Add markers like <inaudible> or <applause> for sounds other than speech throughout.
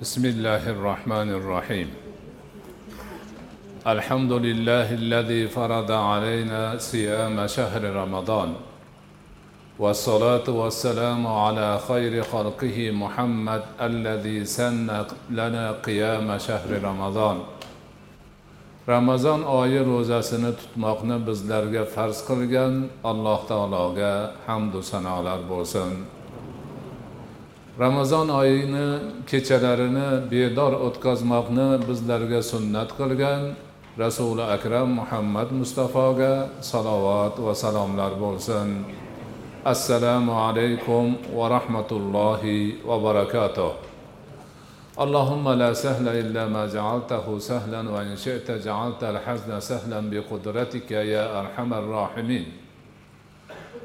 بسم الله الرحمن الرحيم. الحمد لله الذي فرض علينا صيام شهر رمضان. والصلاة والسلام على خير خلقه محمد الذي سن لنا قيام شهر رمضان. ramazon oyi ro'zasini tutmoqni bizlarga farz qilgan alloh taologa hamdu sanolar bo'lsin ramazon oyini kechalarini bedor o'tkazmoqni bizlarga sunnat qilgan rasuli akram muhammad mustafoga salovat va salomlar bo'lsin assalomu alaykum va rahmatullohi va barakatuh اللهم لا سهل إلا ما جعلته سهلا وإن شئت جعلت الحزن سهلا بقدرتك يا أرحم الراحمين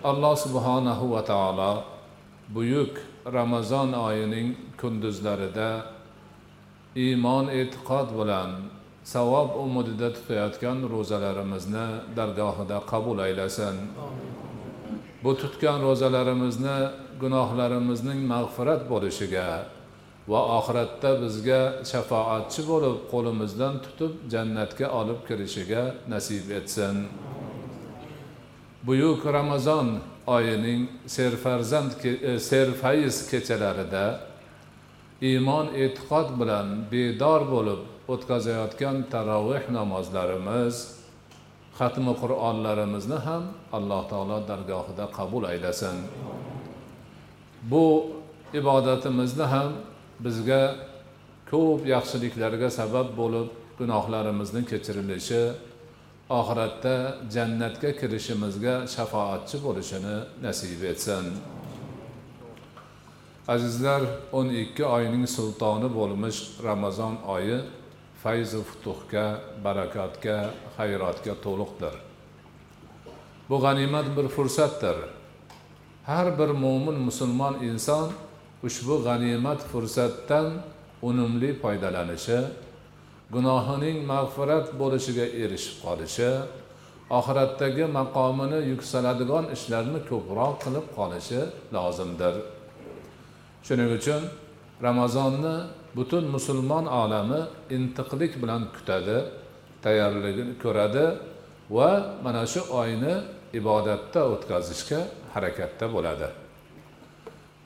alloh subhanahu va taolo buyuk ramazon oyining kunduzlarida iymon e'tiqod bilan savob umidida tutayotgan ro'zalarimizni dargohida qabul aylasin. Bu tutgan ro'zalarimizni gunohlarimizning mag'firat bo'lishiga va oxiratda bizga shafoatchi bo'lib qo'limizdan tutib jannatga olib kirishiga nasib etsin. Buyuk ramazon oyining serfarzand e, serfayiz kechalarida iymon e'tiqod bilan bedor bo'lib o'tkazayotgan taroveh namozlarimiz xatmi qur'onlarimizni ham alloh taolo dargohida qabul aylasin. Bu ibodatimizni ham bizga ko'p yaxshiliklarga sabab bo'lib gunohlarimizni kechirilishi oxiratda jannatga kirishimizga shafoatchi bo'lishini nasib etsin. Azizlar o'n ikki oyning sultoni bo'lmish ramazon oyi fayzu futuhga barakotga xayrotga to'liqdir. Bu g'animat bir fursatdir. Har bir mo'min musulmon inson ushbu g'animat fursatdan unumli foydalanishi gunohining mag'firat bo'lishiga erishib qolishi oxiratdagi maqomini yuksaladigan ishlarni ko'proq qilib qolishi lozimdir. Shuning uchun ramazonni butun musulmon olami intiqlik bilan kutadi tayyorligini ko'radi va mana shu oyni ibodatda o'tkazishga harakatda bo'ladi.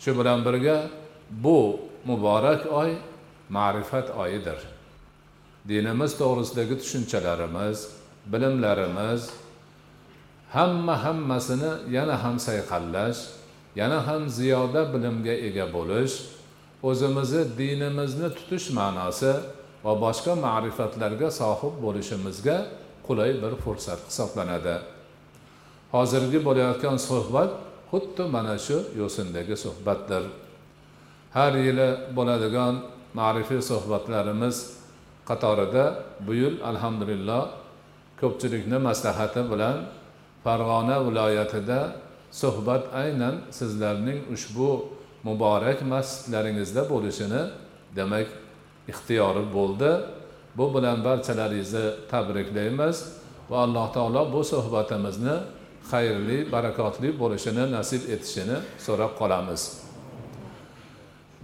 Shu bilan birga bu muborak oy ma'rifat oyidir. Dinimiz to'g'risidagi tushunchalarimiz bilimlarimiz hamma hammasini yana ham sayqallash yana ham ziyoda bilimga ega bo'lish o'zimizni dinimizni tutish ma'nosi va boshqa ma'rifatlarga sohib bo'lishimizga qulay bir fursat hisoblanadi. Hozirgi bo'layotgan suhbat xuddi mana shu yo'sindagi suhbatdir. Har yili bo'ladigan ma'rifiy suhbatlarimiz qatorida bu yil alhamdulillah ko'pchilikni maslahati bilan farg'ona viloyatida suhbat aynan sizlarning ushbu muborak masjidlaringizda bo'lishini demak ixtiyori bo'ldi. Bu bilan barchalaringizni tabriklaymiz va alloh taolo bu suhbatimizni xayrli barakotli bo'lishini nasib etishini so'rab qolamiz.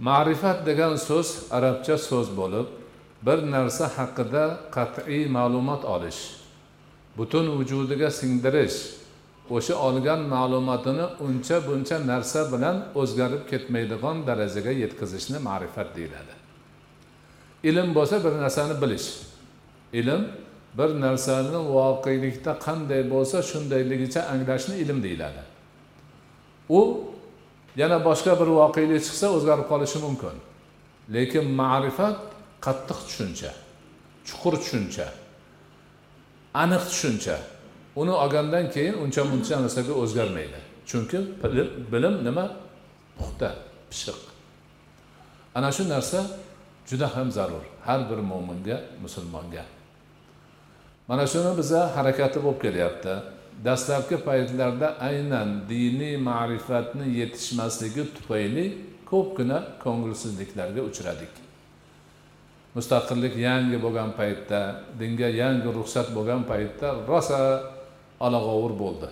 Ma'rifat degan so'z arabcha so'z bo'lib bir narsa haqida qat'iy ma'lumot olish butun vujudiga singdirish o'sha olgan ma'lumotini uncha buncha narsa bilan o'zgarib ketmaydigan darajaga yetkazishni ma'rifat deyiladi. Ilm bo'lsa bir narsani bilish. Ilm bir narsani voqelikda qanday bo'lsa shundayligicha anglashni ilm deyiladi. U yana boshqa bir voqelik chiqsa o'zgarib qolishi mumkin. Lekin ma'rifat qattiq tushuncha chuqur tushuncha aniq tushuncha. Uni olgandan keyin uncha muncha narsaga o'zgarmaydi. Chunki bilim nima? Puxta pishiq. Ana shu narsa juda ham zarur har bir mo'minga musulmonga. Mana shuni biza harakati bo'lib kelyapti. Dastlabki paytlarda aynan diniy ma'rifatni yetishmasligi tufayli ko'pgina ko'ngilsizliklarga uchradik. Mustaqillik yangi bo'lgan paytda dinga yangi ruxsat bo'lgan paytda rosa olag'ovur bo'ldi.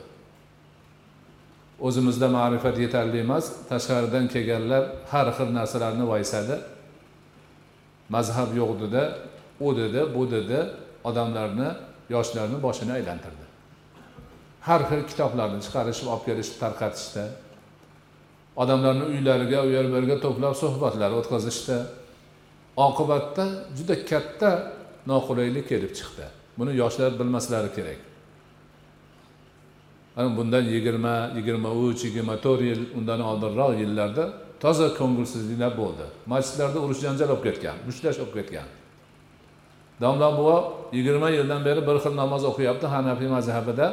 O'zimizda ma'rifat yetarli emas tashqaridan kelganlar har xil narsalarni vaysadi. Mazhab yo'q dedi u dedi bu dedi odamlarni yoshlarni boshini aylantirdi. Har xil kitoblarni chiqarishib olib kelishib tarqatishdi. Odamlarni uylariga u yer bu yerga to'plab suhbatlar o'tkazishdi. Oqibatda juda katta noqulaylik kelib chiqdi. Buni yoshlar bilmaslari kerak. Bundan yigirma yigirma uch yigirma to'rt yil undan oldinroq yillarda toza ko'ngilsizliklar bo'ldi. Masjidlarda urush janjal bo'lib ketgan mushtlash bo'lib ketgan. Domla buva yigirma yildan beri bir xil namoz o'qiyapti hanafiy mazhabida.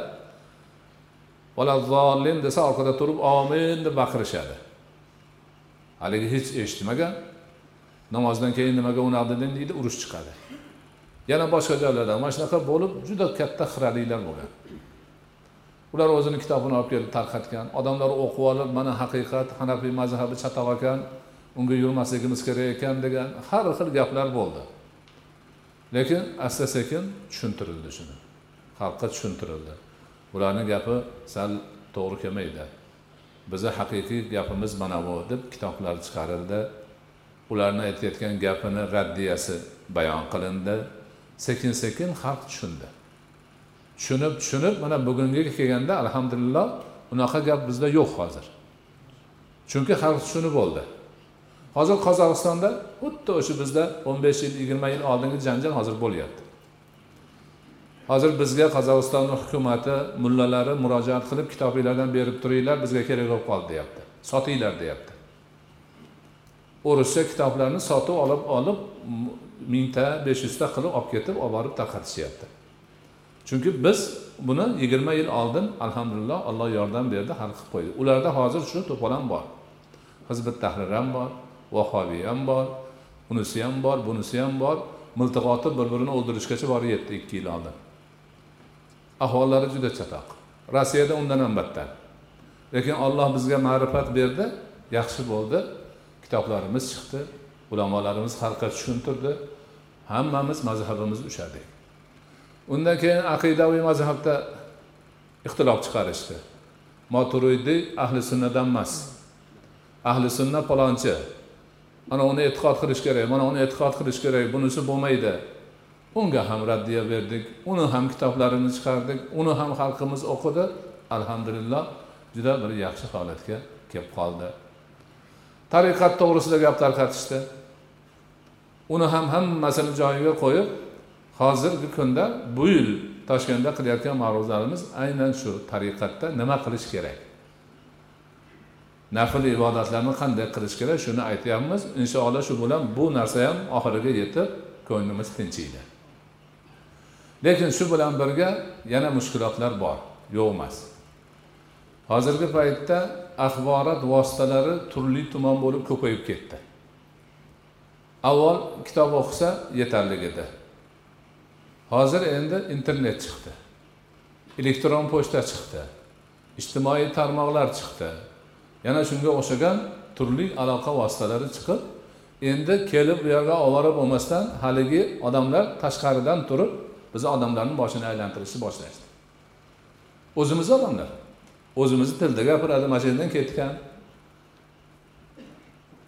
Desa orqada turib omin deb baqirishadi. Haligi hech eshitmagan. Namozdan keyin nimaga unaqa deydi urush chiqadi. Yana boshqa joylarda mana shunaqa bo'lib juda katta xiraliklar bo'lgan. Ular o'zini kitobini olib kelib tarqatgan odamlar o'qib olib mana haqiqat hanafiy mazhabi chatoq ekan unga yurmasligimiz kerak ekan degan har xil gaplar bo'ldi. Lekin asta sekin tushuntirildi shuni. Xalqqa tushuntirildi. Ularni gapi sal to'g'ri kelmaydi. Bizni haqiqiy gapimiz mana bu deb kitoblar chiqarildi. Ularni aytayotgan gapini raddiyasi bayon qilindi. Sekin sekin xalq tushundi. Tushunib tushunib mana bugunga kelganda alhamdulillah unaqa gap bizda yo'q hozir. Chunki xalq tushunib bo'ldi. Hozir qozog'istonda xuddi o'sha bizda o'n besh yil yigirma yil oldingi janjal hozir bo'lyapti. Hozir bizga qozog'istonni hukumati mullalari murojaat qilib kitobinglardan berib turinglar bizga kerak bo'lib qoldi deyapti. Sotinglar deyapti. O'rischa kitoblarni sotib olib olib mingta besh yuzta qilib olib ketib olib borib tarqatishyapti. Chunki biz buni yigirma yil oldin alhamdulillah alloh yordam berdi hal qilib qo'ydi ularda hozir shu to'polon bor. Hizbit tahrir ham bor vahobiy ham bor unisi ham bor bunisi ham bor. Miltiq otib bir birini o'ldirishgacha borib yetdi ikki yil oldin. Ahvollari juda chatoq. Rossiyada undan ham battar. Lekin olloh bizga ma'rifat berdi yaxshi bo'ldi. Kitoblarimiz chiqdi ulamolarimiz xalqqa tushuntirdi hammamiz mazhabimizni ushadik undan keyin aqidaviy mazhabda ixtilof chiqarishdi. Moturuydiy ahli sunnadan emas. Ahli sunna palonchi. Mana uni e'tiqod qilish kerak mana uni e'tiqod qilish kerak bunisi bo'lmaydi. Unga ham raddiya berdik uni ham kitoblarini chiqardik uni ham xalqimiz o'qidi. Alhamdulillah juda bir yaxshi holatga kelib qoldi. Tariqat to'g'risida gap tarqatishdi. Uni ham hammasini joyiga qo'yib hozirgi kunda bu yil toshkentda qilayotgan ma'ruzalarimiz aynan shu tariqatda nima qilish kerak? Nafl ibodatlarni qanday qilish kerak? Shuni aytyapmiz. Inshaalloh shu bilan bu narsa ham oxiriga yetib ko'nglimiz tinchiydi. Lekin shu bilan birga yana mushkulotlar bor yo'q emas. Hozirgi paytda axborot vositalari turli tuman bo'lib ko'payib ketdi. Avval kitob o'qisa yetarli edi. Hozir endi internet chiqdi. Elektron pochta chiqdi. Ijtimoiy tarmoqlar chiqdi. Yana shunga o'xshagan turli aloqa vositalari chiqib endi kelib bu yerga ovora bo'lmasdan haligi odamlar tashqaridan turib bizni odamlarni boshini aylantirishni boshlashdi. O'zimiz odamlar. O'zimizni tilda gapiradi mana shu yerdan ketgan.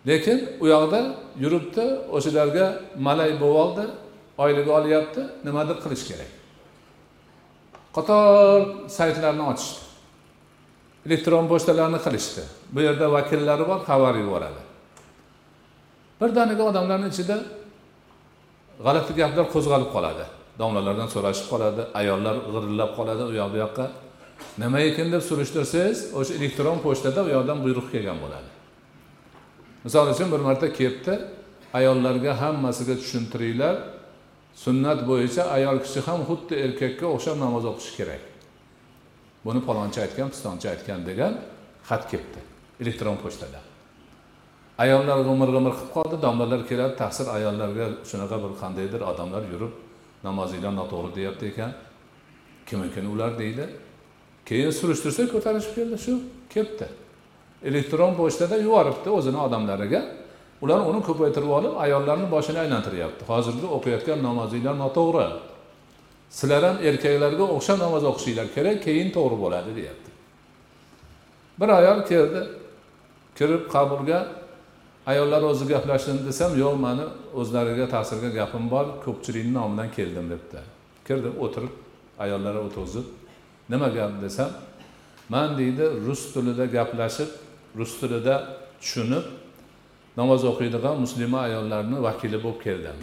Lekin u yoqda yuribdi o'shalarga malay bo'lib oldi oylik olyapti nimadir qilish kerak. Qator saytlarni ochishdi elektron pochtalarni qilishdi. Bu yerda vakillari bor xabar yuboradi. Birdaniga odamlarni ichida g'alati gaplar qo'zg'alib qoladi. Domlalardan so'rashib qoladi ayollar g'irillab qoladi u yoq bu yoqqa. Nima ekan deb surishtirsangiz o'sha elektron pochtada u yoqdan buyruq kelgan bo'ladi. Misol uchun bir marta kelibdi ayollarga hammasiga tushuntiringlar. Sunnat bo'yicha ayol kishi ham xuddi erkakka o'xshab namoz o'qishi kerak. Buni palonchi aytgan pistonchi aytgan degan xat kelibdi elektron pochtada. Ayollar g'imir g'imir qilib qoldi domlalar keladi taqsir ayollarga shunaqa bir qandaydir odamlar yurib namozinglar noto'g'ri deyapti ekan. Kimikini ular deydi? Keyin surishtirsa ko'tarishib keldi shu ketdi. Elektron pochtada yuboribdi o'zini odamlariga. Ular uni ko'paytirib olib ayollarni boshini aylantiryapti. Hozirgi o'qiyotgan namozinglar noto'g'ri. Sizlar ham erkaklarga o'xshab namoz o'qishinglar kerak keyin to'g'ri bo'ladi deyapti. Bir ayol keldi kirib qabulga ayollar o'zi gaplashsin desam yo'q mani o'zlariga ta'sirga gapim bor ko'pchilikni nomidan keldim debdi. Kirdim o'tirib ayollar o'tirg'izib nima gap desam man deydi rus tilida gaplashib rus tilida tushunib namoz o'qiydigan muslima ayollarni vakili bo'lib keldim.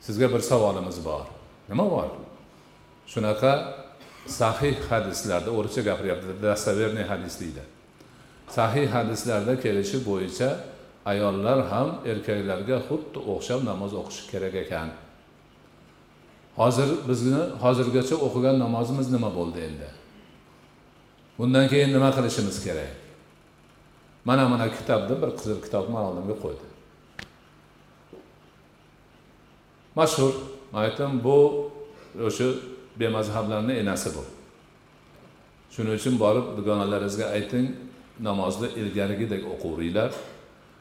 Sizga bir savolimiz bor. Nima bor? Shunaqa sahih hadislarda o'rischa gapiryapti достоверный hadis deydi. Sahih hadislarda kelishi bo'yicha ayollar ham erkaklarga xuddi o'xshab namoz o'qishi kerak ekan. Hozir bizni hozirgacha o'qigan namozimiz nima bo'ldi endi? Bundan keyin nima qilishimiz kerak? Mana mana kitobni bir qizil kitobni oldimga qo'ydi. Mashhur man aytdim bu o'sha bemazhablarni enasi bu. Shuning uchun borib dugonalaringizga ayting namozni ilgarigidek o'qiveringlar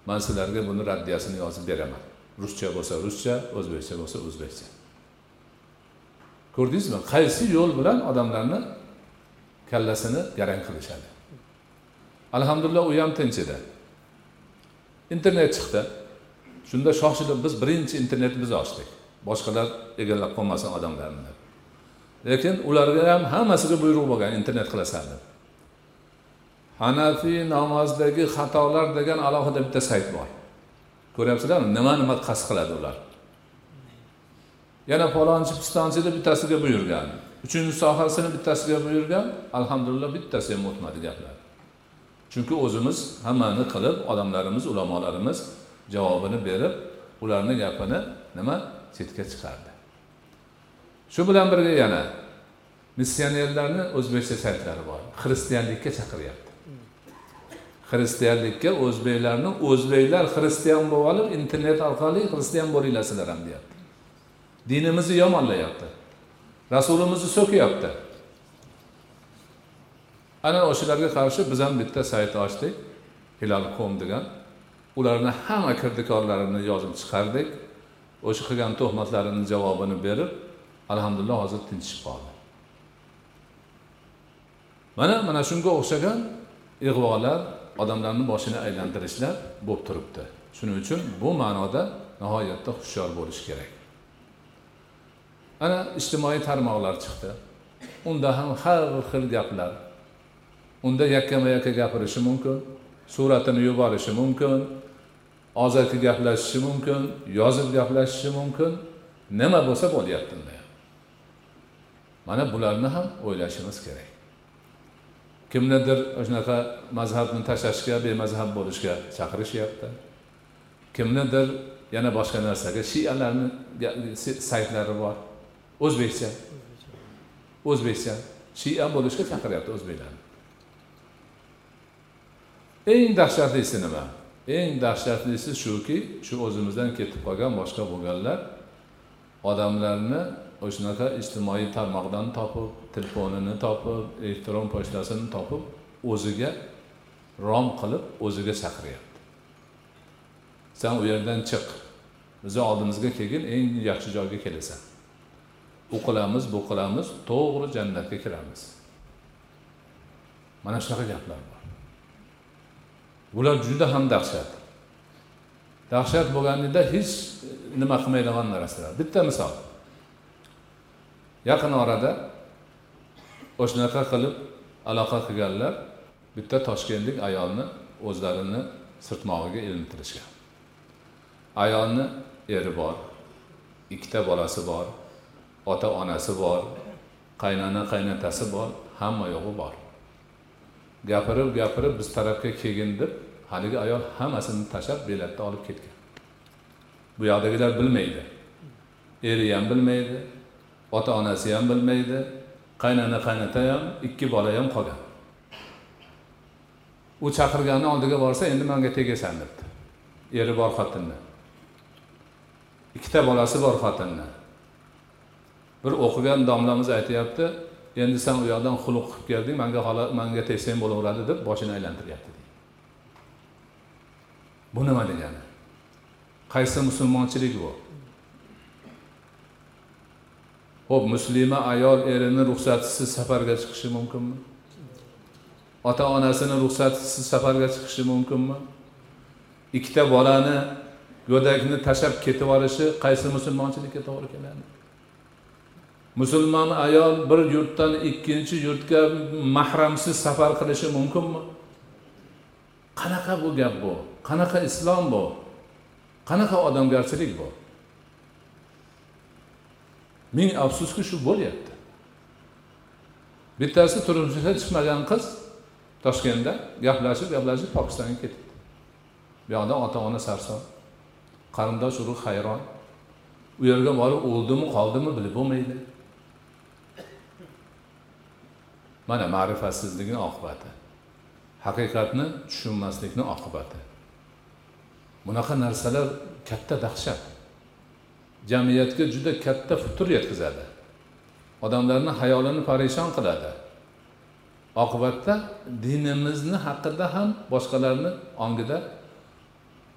man sizlarga buni raddiyasini yozib beraman. Ruscha bo'lsa ruscha o'zbekcha bo'lsa o'zbekcha. Ko'rdingizmi? Qaysi yo'l bilan odamlarni kallasini garang qilishadi? Alhamdulillah u ham tinch edi internet chiqdi. Shunda shoshilib biz birinchi internetni biz ochdik. Boshqalar egallab qolmasin odamlarni. Deb lekin ularga ham hammasiga buyruq bo'lgan internet qilasan deb hanafiy namozdagi xatolar degan alohida bitta sayt bor. Ko'ryapsizlarmi? Nima nima qasd qiladi ular? Yana falonchi pistonchini bittasiga buyurgan. Uchinchi sohasini bittasiga buyurgan alhamdulillah bittasi ham o'tmadi gaplar. Chunki o'zimiz hammani qilib odamlarimiz ulamolarimiz javobini berib ularni gapini nima? Chetga chiqardi. Shu bilan birga yana missionerlarni o'zbekcha saytlari bor. Xristianlikka chaqiryapti. Xristianlikka o'zbeklarni o'zbeklar xristian bo'lib olib internet orqali xristian bo'linglar sizlar ham deyapti. Dinimizni yomonlayapti. Rasulimizni so'kyapti ana o'shalarga qarshi biz ham bitta sayt ochdik. Hilal com degan. Ularni hamma kirdikorlarini yozib chiqardik. O'sha qilgan tuhmatlarini javobini berib alhamdulillah hozir tinchishib qoldi. Mana mana shunga o'xshagan ig'volar odamlarni boshini aylantirishlar bo'lib turibdi. Shuning uchun bu ma'noda nihoyatda hushyor bo'lish kerak. Ana ijtimoiy tarmoqlar chiqdi. Unda ham har xil gaplar. Unda yakkama yakka gapirishi mumkin suratini yuborishi mumkin og'zaki gaplashishi mumkin yozib gaplashishi mumkin. Nima bo'lsa bo'lyapti unda mana bularni ham o'ylashimiz kerak. Kimnidir shunaqa mazhabni tashlashga bemazhab bo'lishga chaqirishyapti. Kimnidir yana boshqa narsaga shialarni saytlari bor. O'zbekcha. O'zbekcha. Shia bo'lishga chaqiryapti o'zbeklarni eng dahshatlisi nima? Eng dahshatlisi shuki shu o'zimizdan ketib qolgan boshqa bo'lganlar odamlarni o'shanaqa ijtimoiy tarmoqdan topib telefonini topib elektron pochtasini topib o'ziga rom qilib o'ziga chaqiryapti. San u yerdan chiq. Bizni oldimizga kelgin eng yaxshi joyga kelasan. U qilamiz bu qilamiz to'g'ri jannatga kiramiz. Mana shunaqa gaplar bor. Bular juda ham dahshat. Dahshat bo'lganida hech nima qilmaydigan narsalar. Bitta misol. Yaqin orada o'shanaqa qilib aloqa qilganlar bitta toshkentlik ayolni o'zlarini sirtmog'iga ilintirishgan. Ayolni eri bor ikkita bolasi bor ota onasi bor qaynona qaynotasi bor hamma yo'g'i bor. Gapirib gapirib biz tarafga kelgin deb haligi ayol hammasini tashlab belatni olib ketgan. Bu yoqdagilar bilmaydi. Eri ham bilmaydi ota onasi ham bilmaydi qaynona qaynota ham ikki bola ham qolgan. U chaqirgani oldiga borsa endi manga tegasan debdi. Eri bor xotinni. Ikkita bolasi bor xotinni. Bir o'qigan domlamiz aytyapti endi san u yoqdan xuluq qilib kelding manga holat manga tegsang bo'laveradi deb boshini aylantiryapti bu nima degani? Qaysi musulmonchilik bu? Ho'p muslima ayol erini ruxsatisiz safarga chiqishi mumkinmi? Ota onasini ruxsatisiz safarga chiqishi mumkinmi? Ikkita bolani go'dakni tashlab ketib yuborishi qaysi musulmonchilikka to'g'ri keladi? Musulmon ayol bir yurtdan ikkinchi yurtga mahramsiz safar qilishi mumkinmi? Qanaqa bu gap bu? Qanaqa islom bu? Qanaqa odamgarchilik bu? Ming afsuski shu bo'lyapti. Bittasi turmushga chiqmagan qiz toshkentda gaplashib gaplashib pokistonga ketibdi. Bu yoqda ota ona sarson qarindosh urug' hayron. U yerga borib o'ldimi qoldimi bilib bo'lmaydi. Mana ma'rifatsizlikni oqibati. Haqiqatni tushunmaslikni oqibati. Bunaqa narsalar katta dahshat. Jamiyatga juda katta futur yetkazadi. Odamlarni hayolini parishon qiladi. Oqibatda dinimizni haqida ham boshqalarni ongida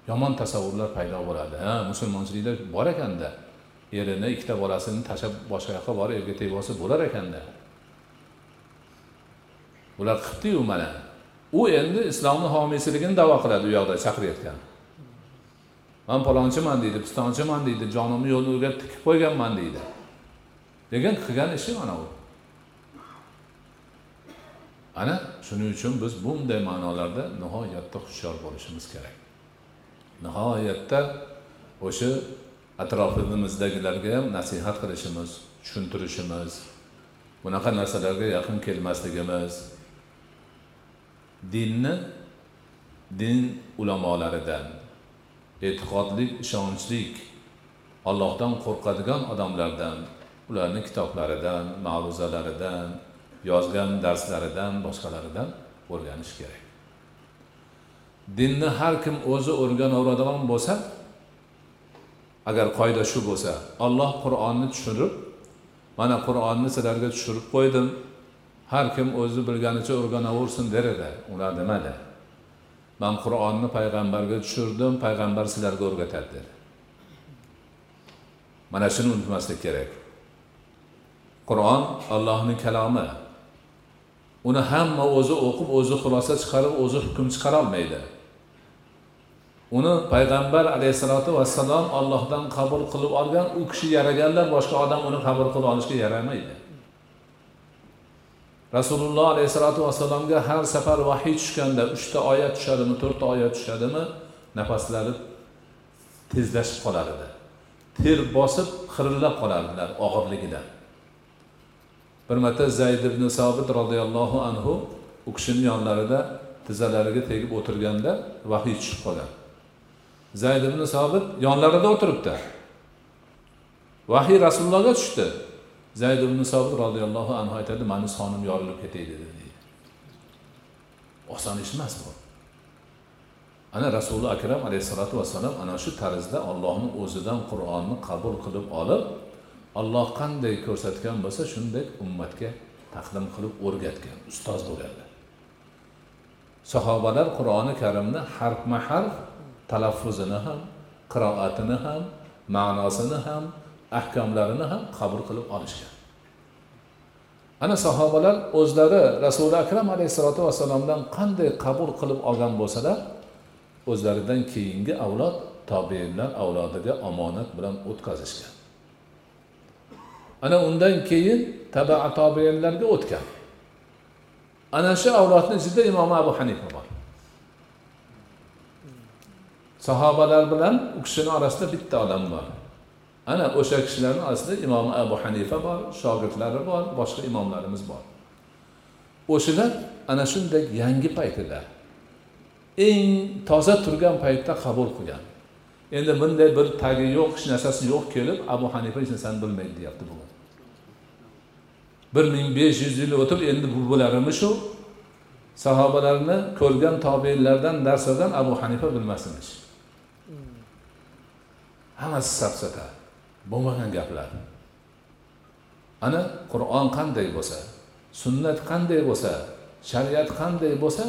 yomon tasavvurlar paydo bo'ladi. Ha musulmonchilikda bor ekanda. Erini ikkita bolasini tashlab boshqa yoqqa borib erga tegib olsa bo'lar ekanda. Ular qilibdiyu mana. U endi islomni homiysiligini davo qiladi u yoqda chaqirayotgan. Man palonchiman deydi pistonchiman deydi jonimni yo'lni o'rgatib tikib qo'yganman deydi. Lekin qilgan ishi mana u. Ana shuning uchun biz bunday ma'nolarda nihoyatda hushyor bo'lishimiz kerak. Nihoyatda o'sha atrofimizdagilarga ham nasihat qilishimiz tushuntirishimiz bunaqa narsalarga yaqin kelmasligimiz dinni din ulamolaridan e'tiqodlik ishonchlik allohdan qo'rqadigan odamlardan ularni kitoblaridan ma'ruzalaridan yozgan darslaridan boshqalaridan o'rganish kerak. Dinni har kim o'zi o'rganaveradigan bo'lsa agar qoida shu bo'lsa olloh qur'onni tushirib mana qur'onni sizlarga tushirib qo'ydim. Har kim o'zi bilganicha o'rganaversin der edi. Ular demadi. Man qur'onni payg'ambarga tushirdim payg'ambar sizlarga o'rgatadi dedi. Mana shuni unutmaslik kerak. Qur'on allohni kalomi. Uni hamma o'zi o'qib o'zi xulosa chiqarib o'zi hukm chiqarolmaydi uni payg'ambar alayhissalotu vassalom ollohdan qabul qilib olgan u kishi yaraganlar boshqa odam uni qabul qilib olishga yaramaydi. Rasululloh alayhissalotu vassalomga har safar vahiy tushganda uchta oyat tushadimi to'rtta oyat tushadimi? Nafaslari tezlashib qolar edi ter bosib xirillab qolardilar og'irligidan. Bir marta zayd ibn sobit roziyallohu anhu u kishini yonlarida tizzalariga tegib o'tirganda vahiy tushib qolgan zayd ibn sobit yonlarida o'tiribdi. Vahiy rasulullohga tushdi. Zayd ibn sobir roziyallohu anhu aytadi mani sonim yorilib ketay dedi deydi. Oson ish emas bu. Ana rasuli akram alayhissalotu vassalom ana shu tarzda ollohni o'zidan qur'onni qabul qilib olib olloh qanday ko'rsatgan bo'lsa shunday ummatga taqdim qilib o'rgatgan ustoz bo'lganlar sahobalar qur'oni karimni harfma harf talaffuzini ham qiroatini ham ma'nosini ham ahkomlarini ham qabul qilib olishgan. Ana sahobalar o'zlari rasuli akram alayhissalotu vassalomdan qanday qabul qilib olgan bo'lsalar o'zlaridan keyingi avlod tobeinlar avlodiga omonat bilan o'tkazishgan. Ana undan keyin tabaa tobeinlarga o'tgan. Ana shu avlodni ichida imom abu hanifa bor. Sahobalar bilan u kishini orasida bitta odam bor. Ana o'sha kishilarni orasida imom abu hanifa bor shogirdlari bor boshqa imomlarimiz bor. O'shalar ana shunday yangi paytida eng toza turgan paytda qabul qilgan. Endi bunday bir tagi yo'q hech narsasi yo'q kelib abu hanifa hech narsani bilmaydi deyapti bugun bir ming besh yuz yil o'tib endi bu bo'ladimi shu? Sahobalarni ko'rgan tobeinlardan dars olgan abu hanifa bilmasin ish. Hammasi safsata bo'lmagan gaplar. Ana qur'on qanday bo'lsa sunnat qanday bo'lsa shariat qanday bo'lsa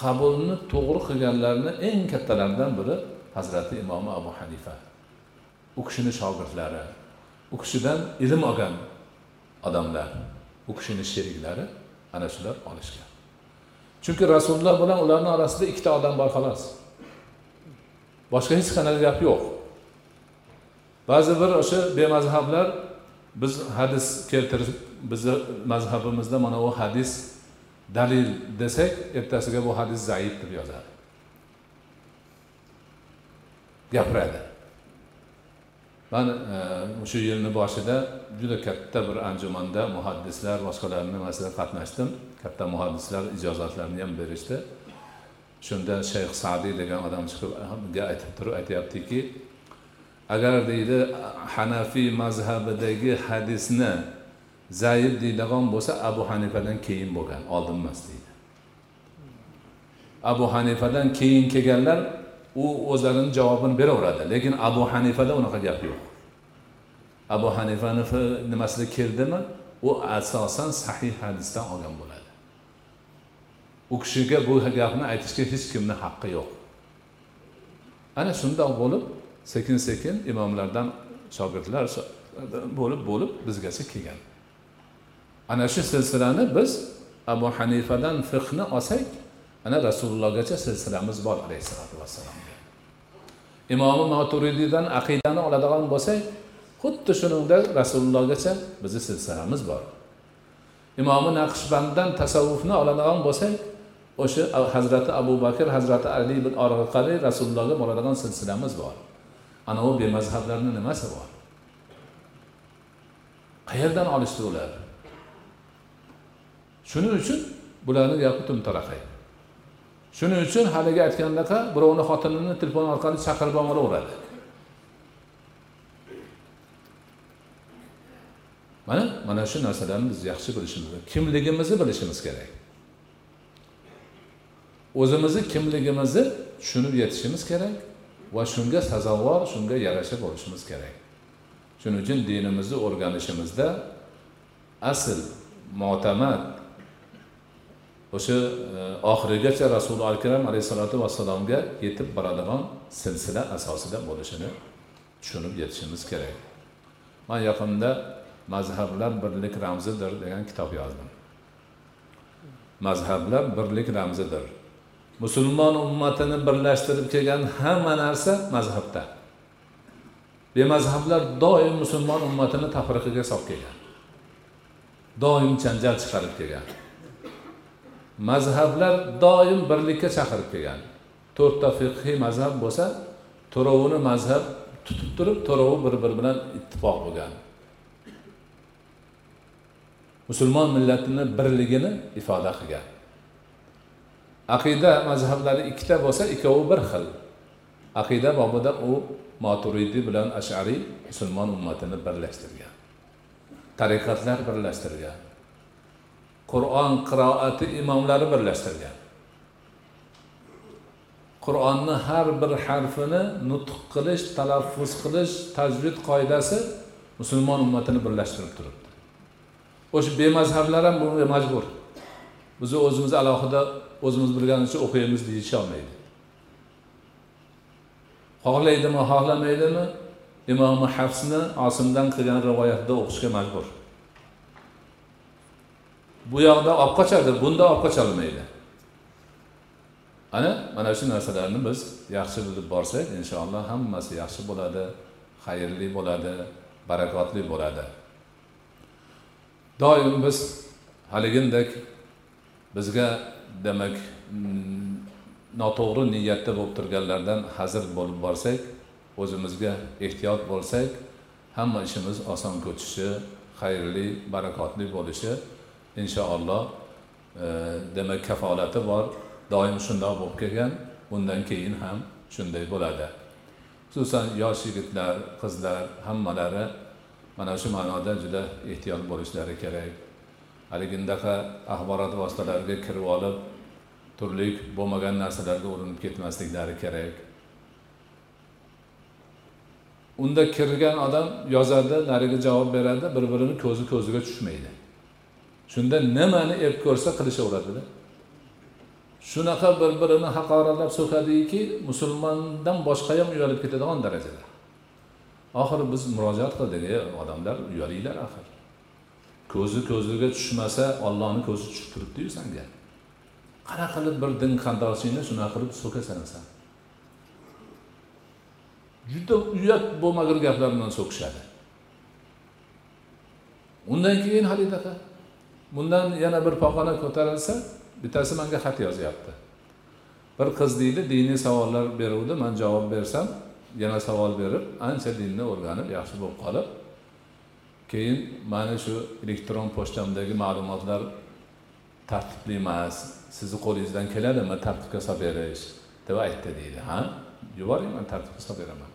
qabulni to'g'ri qilganlarni eng kattalaridan biri hazrati imomi abu hanifa. U kishini shogirdlari u kishidan ilm olgan odamlar u kishini sheriklari ana shular olishgan. Chunki rasululloh bilan ularni orasida ikkita odam bor xolos. Boshqa hech qanaqa gap yo'q. Ba'zi bir o'sha bemazhablar biz hadis keltirib bizni mazhabimizda mana bu hadis dalil desak ertasiga bu hadis zaif deb yozadi. Gapiradi. Man e, o'sha yilni boshida juda katta bir anjumanda muhaddislar boshqalarni nimasida qatnashdim katta muhaddislar ijozatlarini ham berishdi. Shunda shayx sadiy degan odam chiqib aytib turib aytyaptiki agar deydi hanafiy mazhabidagi hadisni zaif deydigan bo'lsa abu hanifadan keyin bo'lgan oldin emas deydi. Abu hanifadan keyin kelganlar u o'zlarini javobini beraveradi lekin abu hanifada unaqa gap yo'q. Abu hanifani nimasida keldimi? U asosan sahih hadisdan olgan bo'ladi. U kishiga bu gapni aytishga hech kimni haqqi yo'q. Ana shundoq bo'lib sekin sekin imomlardan shogirdlar bo'lib bo'lib bizgacha kelgan. Ana shu silsilani biz abu hanifadan fiqni olsak ana rasulullohgacha silsilamiz bor alayhissalotu vassalom imomi moturidiydan aqidani oladigan bo'lsak xuddi shuningdek rasulullohgacha bizni silsilamiz bor. Imomi naqshbanddan tasavvufni oladigan bo'lsak o'sha hazrati abu bakr hazrati ali ibn orqali rasulullohga boradigan silsilamiz bor. Ana u bemazhablarni nimasi bor qayerdan olishdi ular? Shuning uchun bularni gapi tumtaraqay shuning uchun haligi aytgandaqa birovni xotinini telefon orqali chaqirib olaveradi mana mana shu narsalarni biz yaxshi bilishimiz kerak kimligimizni bilishimiz kerak. O'zimizni kimligimizni tushunib yetishimiz kerak. Va shunga sazovor shunga yarasha bo'lishimiz kerak. Shuning uchun dinimizni o'rganishimizda asl mo'tamad o'sha e, oxirigacha rasuli akram alayhissalotu vassalomga yetib boradigan silsila asosida bo'lishini tushunib yetishimiz kerak. Man yaqinda mazhablar birlik ramzidir degan kitob yozdim. Mazhablar birlik ramzidir. Musulmon ummatini birlashtirib kelgan hamma narsa mazhabda. Bemazhablar doim musulmon ummatini tafriqiga solib kelgan. Doim janjal chiqarib kelgan. Mazhablar doim birlikka chaqirib kelgan. To'rtta fiqhiy mazhab bo'lsa to'rovini mazhab tutib turib to'rovi bir biri bilan ittifoq bo'lgan. Musulmon millatini birligini ifoda qilgan. Aqida mazhablari ikkita bo'lsa ikkovi bir xil. Aqida bobida u moturidiy bilan ashariy musulmon ummatini birlashtirgan. Tariqatlar birlashtirgan. Qur'on qiroati imomlari birlashtirgan. Qur'onni har bir harfini nutq qilish talaffuz qilish tajvid qoidasi musulmon ummatini birlashtirib turibdi. O'sha bemazhablar ham bunga majbur. Bizni o'zimiz alohida o'zimiz bilganicha o'qiymiz deyisholmaydi xohlaydimi xohlamaydimi? Imom hafsni osimdan qilgan rivoyatda o'qishga majbur. Bu yoqda olib qochadi bunda olib qocholmaydi. Ana mana shu narsalarni biz yaxshi bilib borsak inshaalloh hammasi yaxshi bo'ladi xayrli bo'ladi barakotli bo'ladi. Doim biz haligindek bizga demak mm, noto'g'ri niyatda bo'lib turganlardan hazir bo'lib borsak o'zimizga ehtiyot bo'lsak hamma ishimiz oson ko'chishi xayrli barakotli bo'lishi inshaalloh e, demak kafolati bor. Doim shundoq bo'lib kelgan bundan keyin ham shunday bo'ladi. Xususan yosh yigitlar qizlar hammalari mana shu ma'noda juda ehtiyot bo'lishlari kerak. Haligindaqa axborot vositalariga kirib olib turli bo'lmagan narsalarga urinib ketmasliklari kerak. Unda kirgan odam yozadi narigi javob beradi bir birini ko'zi ko'ziga tushmaydi. Shunda nimani ep ko'rsa qilishaveradida. Shunaqa bir birini haqoratlab so'kadiki musulmondan boshqa ham uyalib ketadigan darajada. Oxiri biz murojaat qildik ey odamlar uyalinglar axir. Ko'zi ko'ziga tushmasa ollohni ko'zi tushib turibdiyu sanga qanaqa qilib bir din qandoshingni shunaqa qilib so'kasan san juda uyat bo'lmag'ur gaplar bilan so'kishadi. Undan keyin halidaqa bundan yana bir pog'ona ko'tarilsa bittasi manga xat yozyapti. Bir qiz deydi diniy savollar beruvdi man javob bersam yana savol berib ancha dinni o'rganib yaxshi bo'lib qolib keyin mani shu elektron pochtamdagi ma'lumotlar tartibli emas. Sizni qo'lingizdan keladimi tartibga solib berish deb aytdi deydi ha? Yuboring man tartibga solib beraman.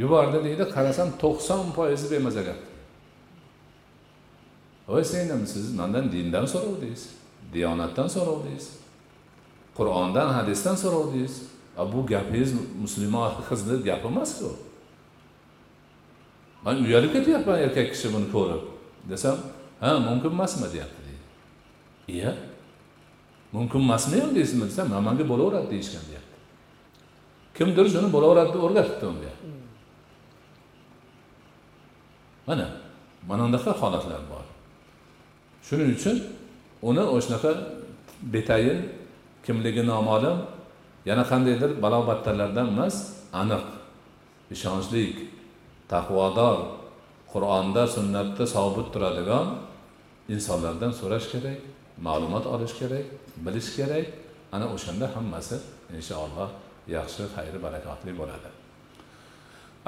Yubordi deydi qarasam to'qson foizi bemaza gap voy sen siz? Mandan dindan so'rovdingiz diyonatdan so'rovdingiz qur'ondan hadisdan so'rovdingiz bu gapingiz musulmon qizni gapi emasku man uyalib ketyapman erkak kishi buni ko'rib. Desam ha mumkin emasmi deyapti deydi. Iya. Mumkin emasmi deysizmi? desam ha manga bo'laveradi deyishgan deyapti. Kimdir shuni bo'laveradi deb o'rgatibdi unga. Mana mana bunaqa holatlar bor. Shuning uchun uni o'shanaqa betayin kimligi noma'lum yana qandaydir balo battarlardan emas aniq ishonchlik taqvodor qur'onda sunnatda sobit turadigan insonlardan so'rash kerak ma'lumot olish kerak bilish kerak. Ana o'shanda hammasi inshaalloh yaxshi xayri barakotli bo'ladi.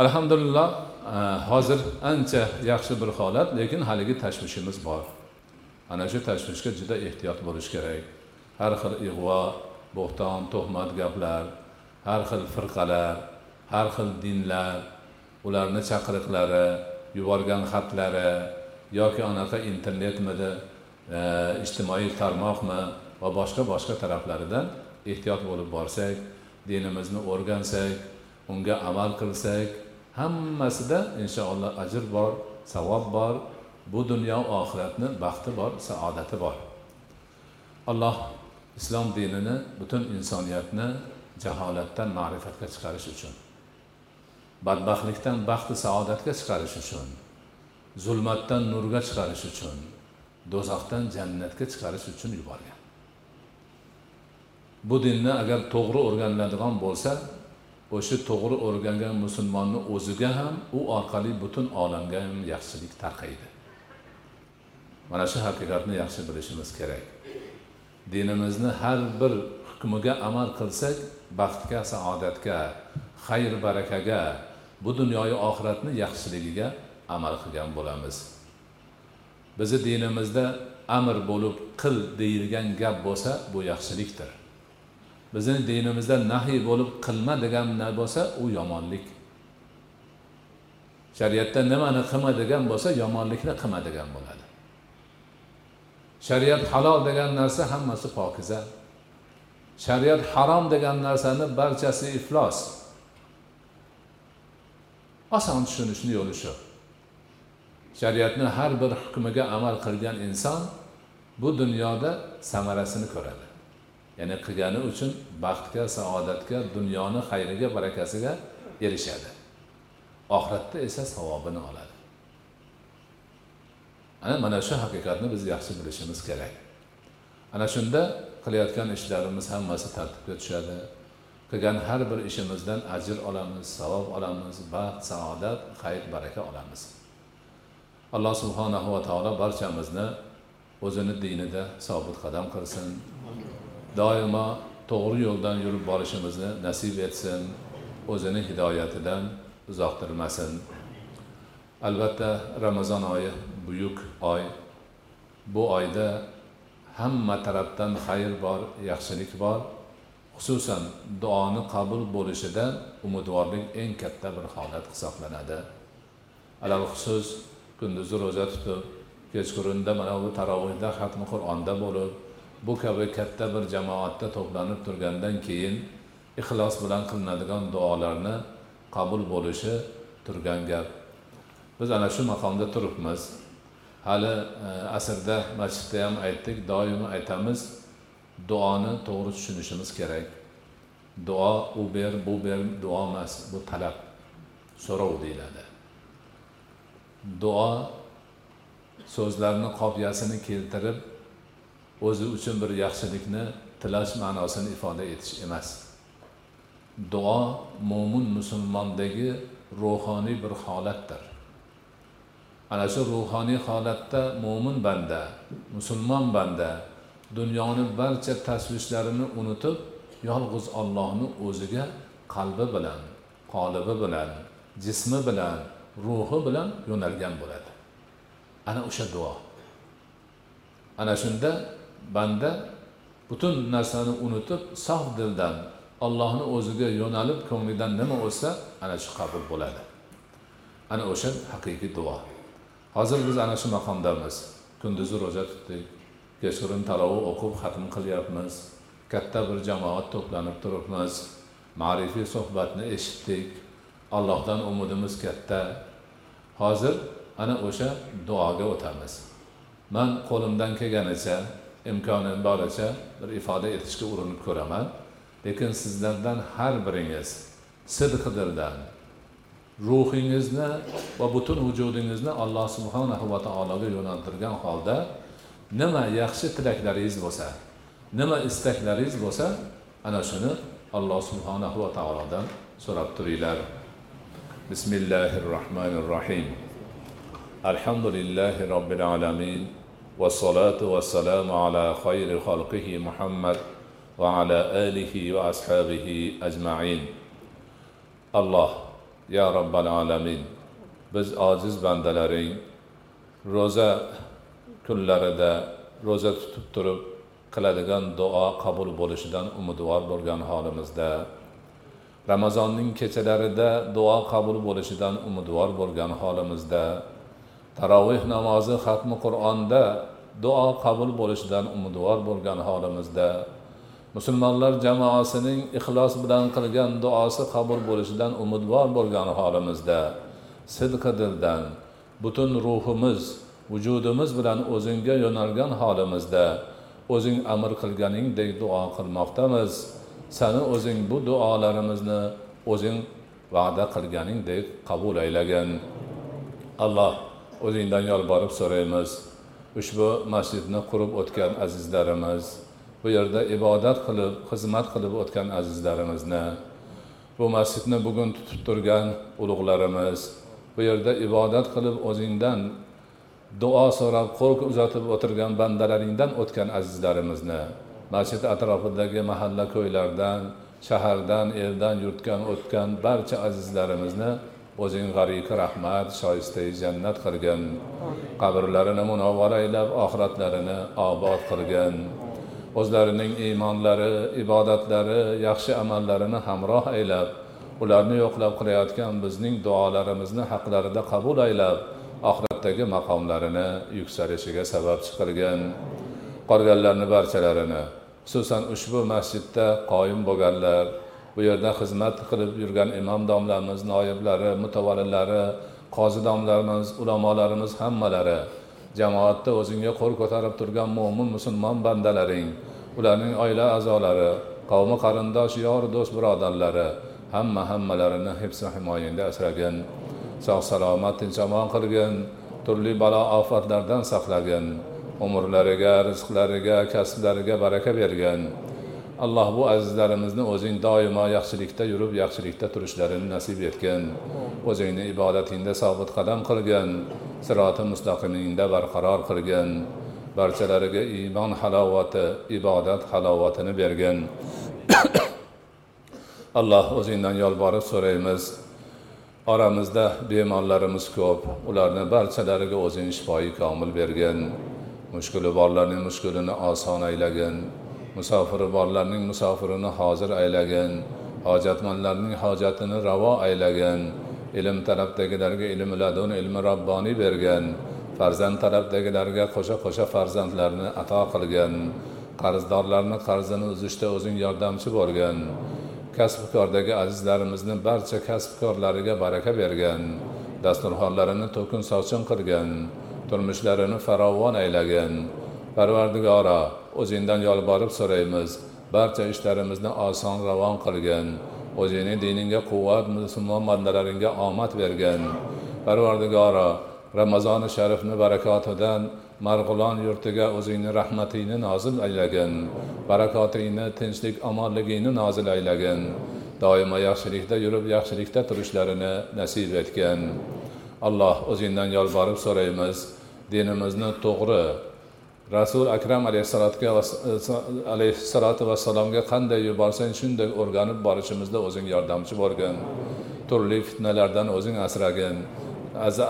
Alhamdulillah e, hozir ancha yaxshi bir holat lekin haligi tashvishimiz bor. Ana shu tashvishga juda ehtiyot bo'lish kerak. Har xil ig'vo bo'xton tuhmat gaplar har xil firqalar har xil dinlar ularni chaqiriqlari yuborgan xatlari yoki anaqa internetmidi e, ijtimoiy tarmoqmi va boshqa boshqa taraflaridan ehtiyot bo'lib borsak dinimizni o'rgansak unga amal qilsak hammasida inshaalloh ajr bor savob bor. Bu dunyo oxiratni baxti bor saodati bor. Alloh islom dinini butun insoniyatni jaholatdan ma'rifatga chiqarish uchun badbaxtlikdan baxti saodatga chiqarish uchun zulmatdan nurga chiqarish uchun do'zaxdan jannatga chiqarish uchun yuborgan. Bu dinni agar to'g'ri o'rganiladigan bo'lsa o'sha to'g'ri o'rgangan musulmonni o'ziga ham u orqali butun olamga ham yaxshilik tarqaydi. Mana shu haqiqatni yaxshi bilishimiz kerak. Dinimizni har bir hukmiga amal qilsak baxtga saodatga xayr barakaga bu dunyoyu oxiratni yaxshiligiga amal qilgan bo'lamiz. Bizni dinimizda amr bo'lib qil deyilgan gap bo'lsa bu yaxshilikdir. Bizni dinimizda nahiy bo'lib qilma degan bo'lsa u yomonlik. Shariatda nimani qilma degan bo'lsa yomonlikni qilma degan bo'ladi. Shariat halol degan narsa hammasi pokiza. Shariat harom degan narsani barchasi iflos. Oson tushunishni yo'li shu shariatni har bir hukmiga amal qilgan inson bu dunyoda samarasini ko'radi. Ya'ni qilgani uchun baxtga saodatga dunyoni xayriga barakasiga erishadi. Oxiratda esa savobini oladi. Ana mana shu haqiqatni biz yaxshi bilishimiz kerak. Ana shunda qilayotgan ishlarimiz hammasi tartibga tushadi. Qilgan har bir ishimizdan ajr olamiz savob olamiz baxt saodat xayr baraka olamiz. Alloh subhanahu va taolo barchamizni o'zini dinida sobit qadam qilsin. Doimo to'g'ri yo'ldan yurib borishimizni nasib etsin o'zini hidoyatidan uzoqtirmasin. Albatta ramazon oyi buyuk oy. Bu oyda hamma tarafdan xayr bor yaxshilik bor. Xususan duoni qabul bo'lishida umidvorlik eng katta bir holat hisoblanadi. Alalxusus kunduzi ro'za tutib kechqurunda mana bu tarovihda xatmi qur'onda bo'lib bu kabi katta bir jamoatda to'planib turgandan keyin ixlos bilan qilinadigan duolarni qabul bo'lishi turgan gap. Biz ana shu maqomda turibmiz. Hali e, asrda masjidda ham aytdik doimo aytamiz duoni to'g'ri tushunishimiz kerak. Duo u ber bu ber duo emas bu talab so'rov deyiladi. Duo so'zlarni qofiyasini keltirib o'zi uchun bir yaxshilikni tilash ma'nosini ifoda etish emas. Duo mo'min musulmondagi ruhoniy bir holatdir. Ana shu ruhoniy holatda mo'min banda musulmon banda dunyoni barcha tashvishlarini unutib yolg'iz ollohni o'ziga qalbi bilan qolibi bilan jismi bilan ruhi bilan yo'nalgan bo'ladi. Ana o'sha duo. Ana shunda banda butun narsani unutib sof dildan allohni o'ziga yo'nalib ko'nglidan nima o'tsa ana shu qabul bo'ladi. Ana o'sha haqiqiy duo. Hozir biz ana shu maqomdamiz. Kunduzi ro'za tutdik. Kechqurun talovih o'qib xatm qilyapmiz. Katta bir jamoat to'planib turibmiz. Ma'rifiy suhbatni eshitdik. Allohdan umidimiz katta. Hozir ana o'sha duoga o'tamiz. Man qo'limdan kelganicha imkonim boricha bir ifoda etishga urinib ko'raman. Lekin sizlardan har biringiz sidqidirdan ruhingizni va butun vujudingizni alloh subhanahu va taologa yo'naltirgan holda nima yaxshi tilaklaringiz bo'lsa nima istaklaringiz bo'lsa ana shuni alloh subhanahu va taolodan so'rab turinglar bismillahi rohmanir rohim alhamdulillahi robbil alamin والصلاة والسلام على خير خلقه محمد وعلى آله وأصحابه أجمعين الله يا رب العالمين biz ojiz bandalaring ro'za kunlarida ro'za tutib turib qiladigan duo qabul bo'lishidan umidvor bo'lgan holimizda. Ramazonning kechalarida duo qabul bo'lishidan umidvor bo'lgan holimizda. Taroveh namozi xatmi qur'onda duo qabul bo'lishidan umidvor bo'lgan holimizda. Musulmonlar jamoasining ixlos bilan qilgan duosi qabul bo'lishidan umidvor bo'lgan holimizda. Sidqi dildan butun ruhimiz vujudimiz bilan o'zingga yo'nalgan holimizda. O'zing amr qilganingdek duo qilmoqdamiz. Sani o'zing bu duolarimizni o'zing va'da qilganingdek qabul aylagin. Alloh o'zingdan yolborib so'raymiz. Ushbu masjidni qurib o'tgan azizlarimiz bu yerda ibodat qilib xizmat qilib o'tgan azizlarimizni bu masjidni bugun tutib turgan ulug'larimiz bu yerda ibodat qilib o'zingdan duo so'rab qo'l uzatib o'tirgan bandalaringdan o'tgan azizlarimizni masjid atrofidagi mahalla ko'ylardan shahardan eldan yurtdan o'tgan barcha azizlarimizni o'zing g'ariki rahmat shoistai jannat qilgin. Qabrlarini munavvar aylab oxiratlarini obod qilgin. O'zlarining iymonlari ibodatlari yaxshi amallarini hamroh aylab ularni yo'qlab qilayotgan bizning duolarimizni haqlarida qabul aylab oxiratdagi maqomlarini yuksalishiga sababchi qilgin qolganlarni barchalarini xususan ushbu masjidda qoyim bo'lganlar bu yerda xizmat qilib yurgan imom domlamiz noiblari mutavallilari qozi domlarimiz ulamolarimiz hammalari jamoatda o'zingga qo'l ko'tarib turgan mo'min musulmon bandalaring ularning oila a'zolari qavmi qarindosh yor do'st birodarlari hamma hammalarini hibsi himoyangda asragin sog' salomat tinch omon qilgin turli balo ofatlardan saqlagin umrlariga rizqlariga kasblariga baraka bergin. Alloh bu azizlarimizni o'zing doimo yaxshilikda yurib yaxshilikda turishlarini nasib etgin. O'zingni ibodatingda sobit qadam qilgin siroti mustaqimingda barqaror qilgin. Barchalariga iymon halovati ibodat halovatini bergin. <coughs> Alloh o'zingdan yolborib so'raymiz. Oramizda bemorlarimiz ko'p. Ularni barchalariga o'zing shifoyi komil bergin. Mushkuli borlarning mushkulini oson aylagin musofiri borlarning musofirini hozir aylagin hojatmandlarning hojatini ravo aylagin ilm tarafdagilarga ilmi ladun ilmi robboniy bergin. Farzand tarafdagilarga qo'sha qo'sha farzandlarni ato qilgin. Qarzdorlarni qarzini uzishda o'zing yordamchi bo'lgin. Kasbkordagi azizlarimizni barcha kasbkorlariga baraka bergin dasturxonlarini to'kin sochin qilgin turmushlarini farovon aylagin parvardigoro o'zingdan yolborib so'raymiz barcha ishlarimizni oson ravon qilgin o'zingni diningga quvvat musulmon bandalaringga omad bergin parvardigoro ramazoni sharifni barakotidan marg'ilon yurtiga o'zingni rahmatingni nozil aylagin barakotingni tinchlik omonligingni nozil aylagin. Doimo yaxshilikda yurib yaxshilikda turishlarini nasib etgin. Alloh o'zingdan yolvorib so'raymiz dinimizni to'g'ri. Rasul akram e, alayhissalotu vassalomga qanday yuborsang shunday o'rganib borishimizda o'zing yordamchi bo'lgin. Turli fitnalardan o'zing asragin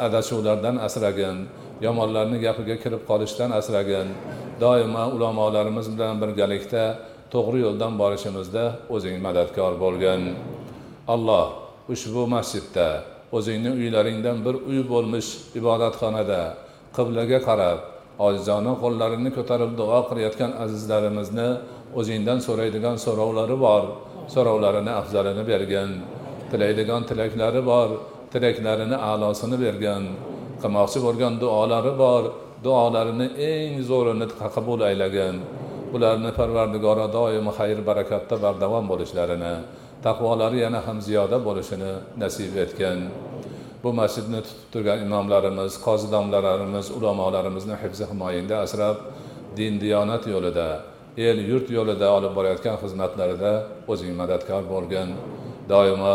adashuvlardan asragin. Yomonlarni gapiga kirib qolishdan asragin doimo ulamolarimiz bilan birgalikda to'g'ri yo'ldan borishimizda o'zing madadkor bo'lgin. Alloh ushbu masjidda o'zingni uylaringdan bir uy bo'lmish ibodatxonada qiblaga qarab ojizona qo'llarini ko'tarib duo qilayotgan azizlarimizni o'zingdan so'raydigan so'rovlari bor. So'rovlarini afzalini bergin tilaydigan tilaklari bor tilaklarini a'losini bergin. Qilmoqchi bo'lgan duolari bor. Duolarini eng zo'rini qabul aylagin ularni parvardigori doimo xayr barakatda bardavom bo'lishlarini taqvolari yana ham ziyoda bo'lishini nasib etgin bu masjidni tutib turgan imomlarimiz qozi domlalarimiz ulamolarimizni hifzi himoyingda asrab din diyonat yo'lida el yurt yo'lida olib borayotgan xizmatlarida o'zing madadkor bo'lgin. Doimo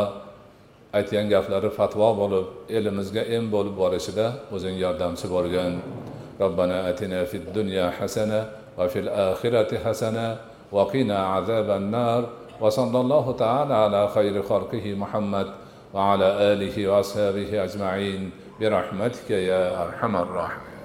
aytgan gaplari fatvo bo'lib elimizga em bo'lib borishida o'zing yordamchi bo'lgin ربنا اتنا في الدنيا حسنه وفي الاخره حسنه وقنا عذاب النار وصلى الله تعالى على خير خلقه محمد وعلى اله واصحابه اجمعين برحمتك يا ارحم الراحمين